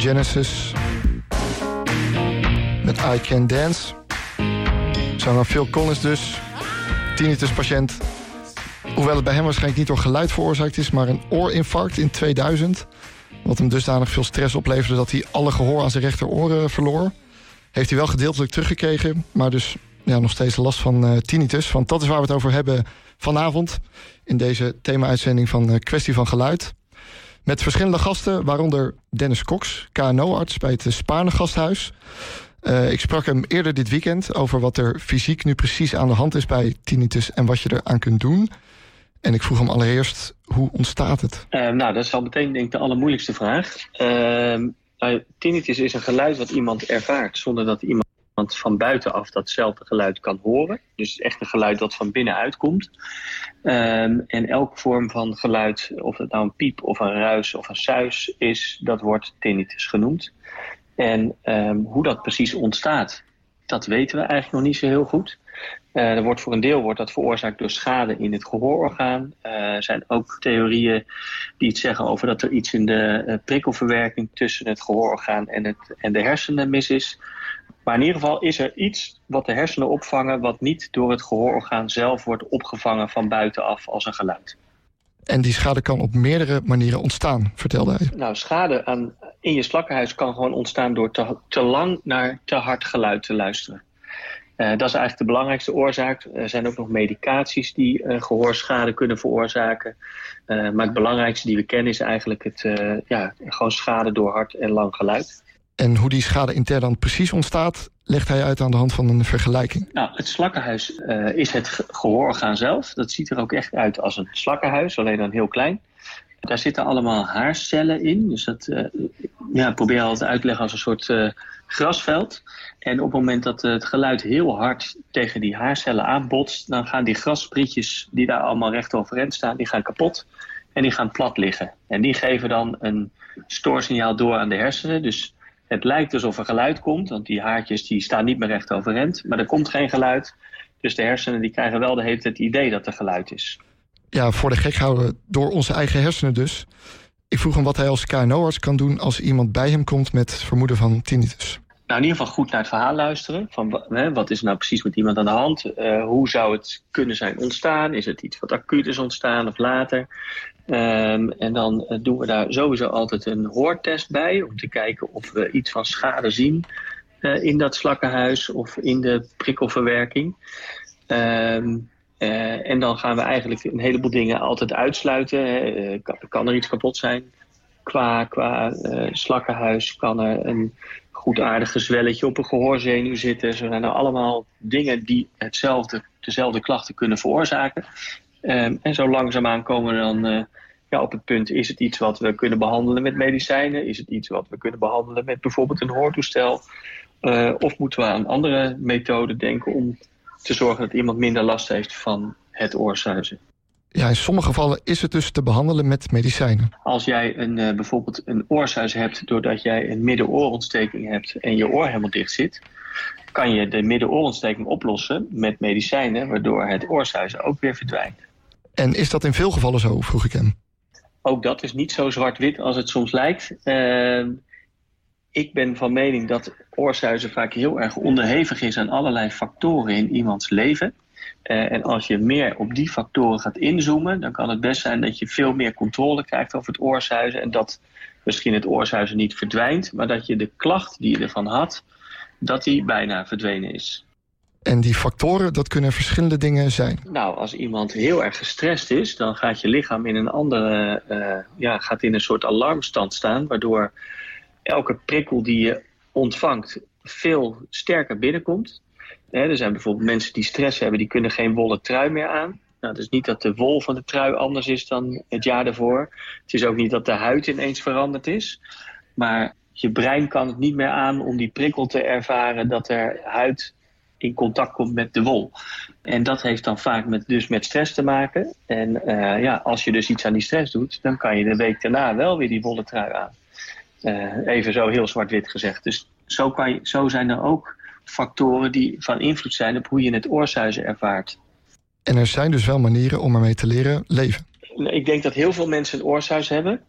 Genesis. Met I Can Dance. Zanger Phil Collins dus. Tinnitus-patiënt. Hoewel het bij hem waarschijnlijk niet door geluid veroorzaakt is... maar een oorinfarct in 2000. Wat hem dusdanig veel stress opleverde... dat hij alle gehoor aan zijn rechteroren verloor. Heeft hij wel gedeeltelijk teruggekregen. Maar dus ja, nog steeds last van uh, tinnitus. Want dat is waar we het over hebben vanavond. In deze thema-uitzending van uh, Kwestie van Geluid. Met verschillende gasten, waaronder Dennis Cox, KNO-arts bij het Spaarne Gasthuis. Uh, ik sprak hem eerder dit weekend over wat er fysiek nu precies aan de hand is bij tinnitus en wat je eraan kunt doen. En ik vroeg hem allereerst, hoe ontstaat het? Uh, nou, dat is al meteen denk ik de allermoeilijkste vraag. Uh, tinnitus is een geluid wat iemand ervaart zonder dat iemand van buitenaf datzelfde geluid kan horen. Dus echt een geluid dat van binnenuit komt. Um, en elke vorm van geluid, of het nou een piep of een ruis of een suis is, dat wordt tinnitus genoemd. En um, hoe dat precies ontstaat, dat weten we eigenlijk nog niet zo heel goed. Uh, er wordt voor een deel wordt dat veroorzaakt door schade in het gehoororgaan. Uh, er zijn ook theorieën die iets zeggen over dat er iets in de uh, prikkelverwerking tussen het gehoororgaan en, het, en de hersenen mis is. Maar in ieder geval is er iets wat de hersenen opvangen... wat niet door het gehoororgaan zelf wordt opgevangen van buitenaf als een geluid. En die schade kan op meerdere manieren ontstaan, vertelde hij. Nou, schade aan, in je slakkenhuis kan gewoon ontstaan door te, te lang naar te hard geluid te luisteren. Uh, dat is eigenlijk de belangrijkste oorzaak. Er zijn ook nog medicaties die uh, gehoorschade kunnen veroorzaken. Uh, maar het belangrijkste die we kennen is eigenlijk het, ja, gewoon schade door hard en lang geluid. En hoe die schade intern dan precies ontstaat, legt hij uit aan de hand van een vergelijking. Nou, het slakkenhuis uh, is het gehoororgaan zelf. Dat ziet er ook echt uit als een slakkenhuis, alleen dan heel klein. Daar zitten allemaal haarcellen in. Dus dat uh, ja, probeer uit te leggen als een soort uh, grasveld. En op het moment dat het geluid heel hard tegen die haarcellen aanbotst... dan gaan die grassprietjes die daar allemaal recht overeind staan, die gaan kapot. En die gaan plat liggen. En die geven dan een stoorsignaal door aan de hersenen. Dus het lijkt alsof er geluid komt, want die haartjes die staan niet meer recht overeind. Maar er komt geen geluid. Dus de hersenen die krijgen wel de hele tijd het idee dat er geluid is. Ja, voor de gek houden door onze eigen hersenen dus. Ik vroeg hem wat hij als KNO-arts kan doen als iemand bij hem komt met vermoeden van tinnitus. Nou, in ieder geval goed naar het verhaal luisteren. Van, hè, wat is nou precies met iemand aan de hand? Uh, hoe zou het kunnen zijn ontstaan? Is het iets wat acuut is ontstaan of later? Um, en dan uh, doen we daar sowieso altijd een hoortest bij... om te kijken of we iets van schade zien uh, in dat slakkenhuis... of in de prikkelverwerking. Um, en dan gaan we eigenlijk een heleboel dingen altijd uitsluiten. Kan, kan, er iets kapot zijn? Qua, qua slakkenhuis kan er een goedaardig zwelletje op een gehoorzenuw zitten. Zo zijn er allemaal dingen die hetzelfde, dezelfde klachten kunnen veroorzaken. Um, en zo langzaamaan komen we dan uh, ja, op het punt... is het iets wat we kunnen behandelen met medicijnen? Is het iets wat we kunnen behandelen met bijvoorbeeld een hoortoestel? Uh, of moeten we aan andere methoden denken... om te zorgen dat iemand minder last heeft van het oorzuizen? Ja, in sommige gevallen is het dus te behandelen met medicijnen. Als jij een, uh, bijvoorbeeld een oorsuis hebt doordat jij een middenoorontsteking hebt en je oor helemaal dicht zit, kan je de middenoorontsteking oplossen met medicijnen, waardoor het oorsuizen ook weer verdwijnt. En is dat in veel gevallen zo, vroeg ik hem? Ook dat is niet zo zwart-wit als het soms lijkt. Uh, ik ben van mening dat oorsuizen vaak heel erg onderhevig is aan allerlei factoren in iemands leven. Uh, en als je meer op die factoren gaat inzoomen, dan kan het best zijn dat je veel meer controle krijgt over het oorzuizen. En dat misschien het oorzuizen niet verdwijnt, maar dat je de klacht die je ervan had, dat die bijna verdwenen is. En die factoren, dat kunnen verschillende dingen zijn? Nou, als iemand heel erg gestrest is, dan gaat je lichaam in een andere, uh, ja, gaat in een soort alarmstand staan, waardoor elke prikkel die je ontvangt veel sterker binnenkomt. er zijn bijvoorbeeld mensen die stress hebben, die kunnen geen wollen trui meer aan. Nou, het is niet dat de wol van de trui anders is dan het jaar daarvoor. Het is ook niet dat de huid ineens veranderd is. Maar je brein kan het niet meer aan om die prikkel te ervaren dat er huid in contact komt met de wol. En dat heeft dan vaak met, dus met stress te maken. En uh, ja, als je dus iets aan die stress doet, dan kan je de week daarna wel weer die wollen trui aan. Uh, even zo heel zwart-wit gezegd. Dus zo, kan je, zo zijn er ook factoren die van invloed zijn op hoe je het oorzuizen ervaart. En er zijn dus wel manieren om ermee te leren leven. Ik denk dat heel veel mensen een oorsuis hebben.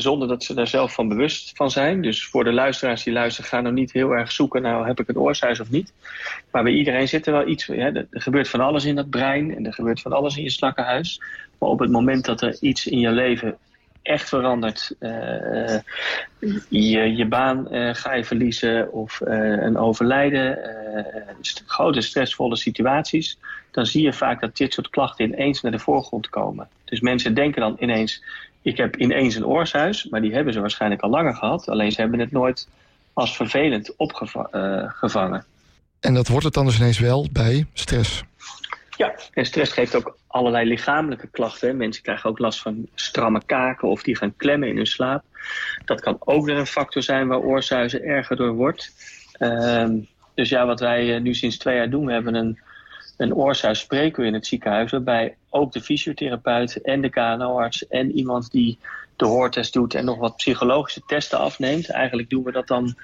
Zonder dat ze daar zelf van bewust van zijn. Dus voor de luisteraars die luisteren, ga nou niet heel erg zoeken... nou, heb ik het oorsuis of niet? Maar bij iedereen zit er wel iets... Hè, er gebeurt van alles in dat brein en er gebeurt van alles in je slakkenhuis. Maar op het moment dat er iets in je leven echt verandert. Uh, je, je baan uh, ga je verliezen of uh, een overlijden, st grote stressvolle situaties. Dan zie je vaak dat dit soort klachten ineens naar de voorgrond komen. Dus mensen denken dan ineens, ik heb ineens een oorsuis, maar die hebben ze waarschijnlijk al langer gehad. Alleen ze hebben het nooit als vervelend opgevangen. En dat wordt het dan dus ineens wel bij stress? Ja, en stress geeft ook allerlei lichamelijke klachten. Mensen krijgen ook last van stramme kaken of die gaan klemmen in hun slaap. Dat kan ook weer een factor zijn waar oorzuizen erger door wordt. Um, dus ja, wat wij nu sinds twee jaar doen, we hebben een, een oorsuisspreker in het ziekenhuis... waarbij ook de fysiotherapeut en de KNO-arts en iemand die de hoortest doet... en nog wat psychologische testen afneemt. Eigenlijk doen we dat dan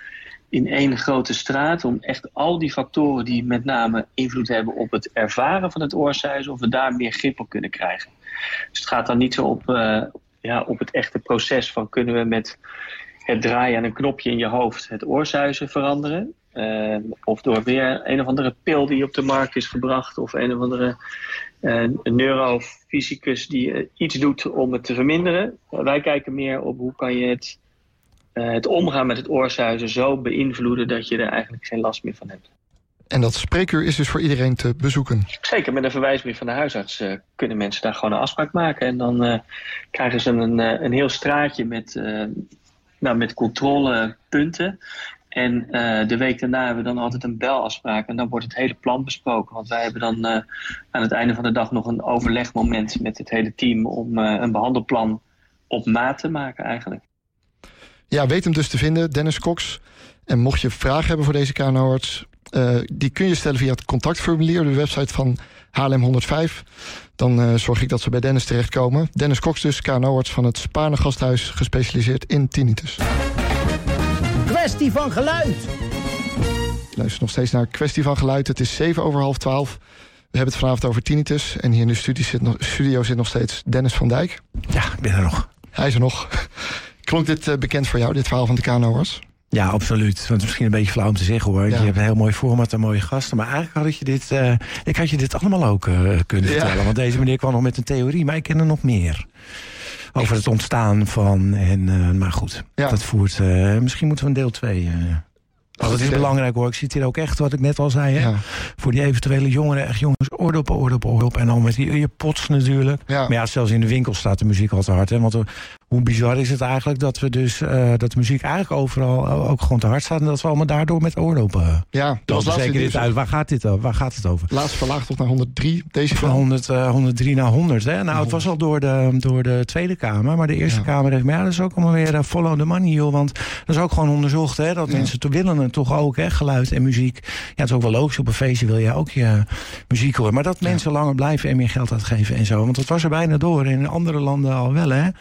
in één grote straat... om echt al die factoren die met name invloed hebben op het ervaren van het oorsuis... of we daar meer grip op kunnen krijgen. Dus het gaat dan niet zo op, uh, ja, op het echte proces van... kunnen we met het draaien aan een knopje in je hoofd het oorsuizen veranderen... Uh, of door weer een of andere pil die op de markt is gebracht... of een of andere uh, neurofysicus die uh, iets doet om het te verminderen. wij kijken meer op hoe kan je het het omgaan met het oorzuizen zo beïnvloeden dat je er eigenlijk geen last meer van hebt. En dat spreekuur is dus voor iedereen te bezoeken? Zeker, met een verwijsbrief van de huisarts uh, kunnen mensen daar gewoon een afspraak maken. En dan uh, krijgen ze een, een heel straatje met, nou, met controlepunten. En de week daarna hebben we dan altijd een belafspraak. En dan wordt het hele plan besproken. Want wij hebben dan aan het einde van de dag nog een overlegmoment met het hele team... om een behandelplan op maat te maken eigenlijk. Ja, weet hem dus te vinden, Dennis Cox. En mocht je vragen hebben voor deze KNO-arts... Die kun je stellen via het contactformulier... de website van HLM 105. Dan zorg ik dat ze bij Dennis terechtkomen. Dennis Cox dus, KNO-arts van het Spaarne Gasthuis... gespecialiseerd in tinnitus. Kwestie van geluid. Luister nog steeds naar Kwestie van Geluid. Het is 7 over half 12. We hebben het vanavond over tinnitus. En hier in de studio zit nog, studio zit nog steeds Dennis van Dijk. Ja, ik ben er nog. Hij is er nog. Klonk dit uh, bekend voor jou, dit verhaal van de KNO'ers? Ja, absoluut. Want het is misschien een beetje flauw om te zeggen hoor. Ja. Je hebt een heel mooi format en mooie gasten. Maar eigenlijk had je dit, uh, ik had je dit allemaal ook uh, kunnen ja. vertellen. Want deze meneer kwam nog met een theorie, maar ik ken er nog meer. Over het ontstaan van. En, maar goed, ja. dat voert. misschien moeten we een deel 2. Oh, dat is belangrijk hoor. Ik zie hier ook echt, wat ik net al zei. Hè? Ja. Voor die eventuele jongeren, echt jongens, oordop, oordop, oordop. En dan met die earpods natuurlijk. Ja. Maar ja, zelfs in de winkel staat de muziek al te hard. Hè? Want hoe bizar is het eigenlijk dat we dus uh, dat de muziek eigenlijk overal ook gewoon te hard staat en dat we allemaal daardoor met oorlopen. Ja, dat was zeker dit uit. Waar gaat dit over? Waar gaat het over? Laatst verlaagd tot naar 103 deze Van 100, uh, 103 naar 100. Hè? Nou, het was al door de, door de Tweede Kamer, maar de Eerste ja. Kamer heeft, maar ja, dat is ook allemaal weer uh, follow the money, joh. Want dat is ook gewoon onderzocht, hè, dat ja. mensen te willen het toch ook, hè, geluid en muziek. Ja, het is ook wel logisch. Op een feestje wil je ook je muziek horen, maar dat mensen langer blijven en meer geld uitgeven en zo. Want dat was er bijna door. In andere landen al wel, hè. Mm.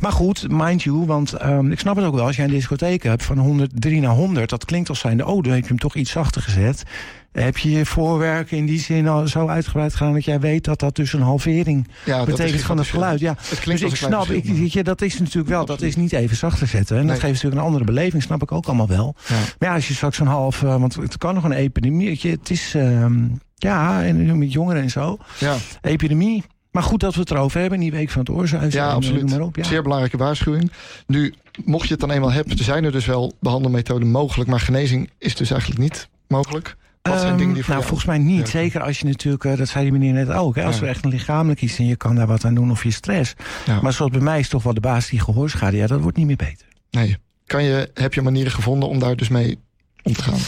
Maar goed, mind you, want um, ik snap het ook wel. Als jij een discotheek hebt van 103 naar 100, dat klinkt als zijnde, oh, dan heb je hem toch iets zachter gezet. Heb je je voorwerk in die zin al zo uitgebreid gedaan dat jij weet dat dat dus een halvering ja, betekent van het geluid? Ja, het dus ik snap, ik, weet je, dat is natuurlijk wel, Absoluut. dat is niet even zachter zetten. En nee. dat geeft natuurlijk een andere beleving, snap ik ook allemaal wel. Ja. Maar ja, als je straks een half, uh, want het kan nog een epidemie, het is, um, ja, en met jongeren en zo. Ja. Epidemie, maar goed dat we het erover hebben in die week van het oorzuizen. Ja, absoluut. Maar op, ja. Zeer belangrijke waarschuwing. Nu, mocht je het dan eenmaal hebben, er zijn er dus wel behandelmethoden mogelijk, maar genezing is dus eigenlijk niet mogelijk. Wat zijn um, dingen die voor nou, volgens mij niet. Ja. Zeker als je natuurlijk, uh, dat zei die meneer net ook, hè, als ja. er echt een lichamelijk iets en je kan daar wat aan doen of je stress. Ja. Maar zoals bij mij is toch wel de basis die gehoorschade, ja, dat wordt niet meer beter. Nee. Kan je, heb je manieren gevonden om daar dus mee om te gaan?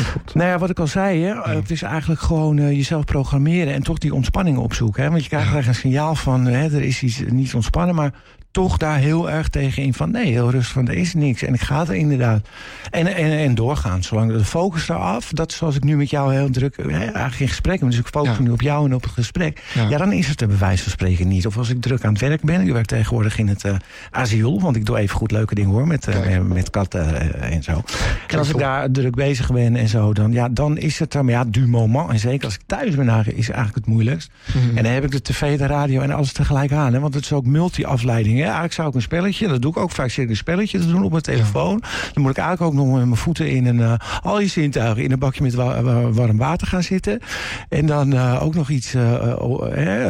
Nou ja, wat ik al zei, hè, het is eigenlijk gewoon uh, jezelf programmeren en toch die ontspanning opzoeken. Hè? Want je krijgt ja. een signaal van hè, er is iets niet ontspannen, maar toch daar heel erg tegen in van nee, heel rustig van er is niks. En ik ga er inderdaad. En, en, en doorgaan, zolang de focus eraf, dat zoals ik nu met jou heel druk, hè, eigenlijk in gesprek dus ik focus ja. nu op jou en op het gesprek. Ja. ja. dan is het de bewijs van spreken niet. Of als ik druk aan het werk ben, ik werk tegenwoordig in het uh, asiel, want ik doe even goed leuke dingen hoor, met, uh, met katten en zo. En als ik daar druk bezig ben en zo, dan, ja, dan is het dan, ja, du moment. En zeker als ik thuis ben, is eigenlijk het moeilijkst. Mhm. En dan heb ik de tv, de radio en alles tegelijk aan. Hè, want het is ook multi-afleiding. Eigenlijk zou ik een spelletje, dat doe ik ook vaak, zit ik een spelletje te doen op mijn telefoon. Dan moet ik eigenlijk ook nog met mijn voeten in een, uh, al je zintuigen in een bakje met wa wa warm water gaan zitten. En dan uh, ook nog iets, uh,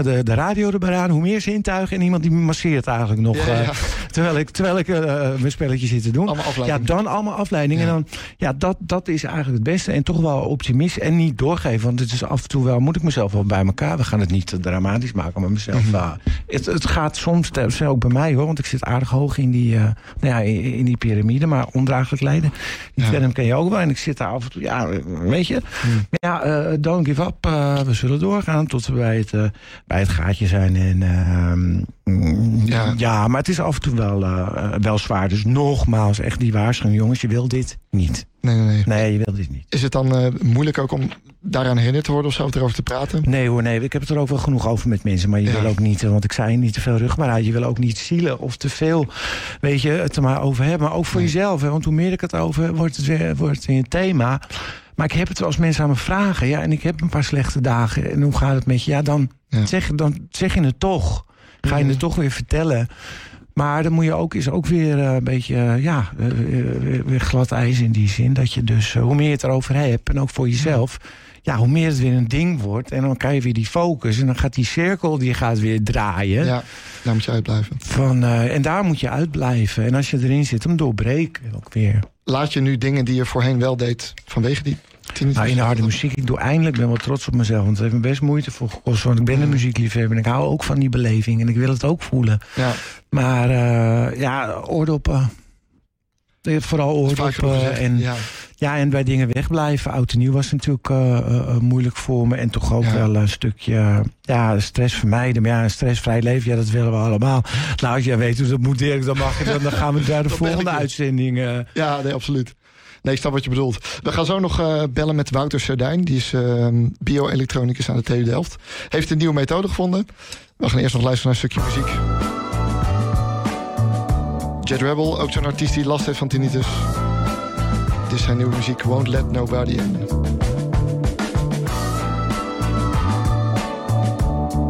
de, de radio erbij aan, hoe meer zintuigen. En iemand die masseert eigenlijk nog. Ja, ja. terwijl ik, terwijl ik mijn spelletje zit te doen. Allemaal ja, dan allemaal afleiding. Ja. En dan, ja, dat, dat is eigenlijk het beste. En toch wel optimist en niet doorgeven. Want het is af en toe wel, moet ik mezelf wel bij elkaar. We gaan het niet te dramatisch maken, maar mezelf. Mhm. uh, het, het gaat soms, zelfs ook bij mij hoor, want ik zit aardig hoog in die, uh, nou ja, in, in, die piramide, maar ondraaglijk lijden. Die Ja. ken je ook wel. En ik zit daar af en toe, ja, weet je. Ja, uh, don't give up. We zullen doorgaan tot we bij het, bij het gaatje zijn. En, uh, Ja. ja. maar het is af en toe wel, wel zwaar. Dus nogmaals, echt die waarschuwing, jongens, je wil dit niet. Nee, nee, nee. Nee, je wil dit niet. Is het dan uh, moeilijk ook om daaraan herinnerd te worden of zo, of erover te praten? Nee hoor, nee. Ik heb het er ook wel genoeg over met mensen. Maar je Ja. wil ook niet, want ik zei niet te veel rugbaarheid. Je wil ook niet zielen of te veel, weet je, het er maar over hebben. Maar ook voor Nee. jezelf. Hè, want hoe meer ik het over heb, wordt het weer, wordt het weer een thema. Maar ik heb het wel als mensen aan me vragen. Ja, en ik heb een paar slechte dagen. En hoe gaat het met je? Ja, dan, Ja. Zeg, dan zeg je het toch. Ga je het toch weer vertellen. Maar dan moet je ook, is ook weer uh, een beetje, uh, ja, uh, weer, glad ijs in die zin. Dat je dus, hoe meer je het erover hebt, en ook voor jezelf... Ja, hoe meer het weer een ding wordt. En dan krijg je weer die focus. En dan gaat die cirkel, die gaat weer draaien. Ja, daar moet je uitblijven. Van, uh, en daar moet je uitblijven. En als je erin zit, hem doorbreken ook weer. Laat je nu dingen die je voorheen wel deed vanwege die? Nou, in de harde muziek, ik doe eindelijk, ben wel trots op mezelf. Want het heeft me best moeite voor gekost. Want ik ben een muziekliefhebber en ik hou ook van die beleving. En ik wil het ook voelen. Ja, Maar uh, ja, oordoppen. Vooral oordoppen. En, ja. ja, en bij dingen wegblijven. Oud en nieuw was natuurlijk uh, uh, moeilijk voor me. En toch ook Ja. wel een stukje ja, stress vermijden. Maar ja, een stressvrij leven, ja, dat willen we allemaal. Nou, als jij weet hoe dat moet, Dirk, dan, mag je, dan, dan gaan we daar de volgende uitzending... uh, Ja, nee, absoluut. Nee, ik snap wat je bedoelt. We gaan zo nog uh, bellen met Wouter Sardijn. Die is uh, bio-elektronicus aan de TU Delft. Heeft een nieuwe methode gevonden. We gaan eerst nog luisteren naar een stukje muziek. Jet Rebel, ook zo'n artiest die last heeft van tinnitus. Dit is zijn nieuwe muziek, Won't Let Nobody In.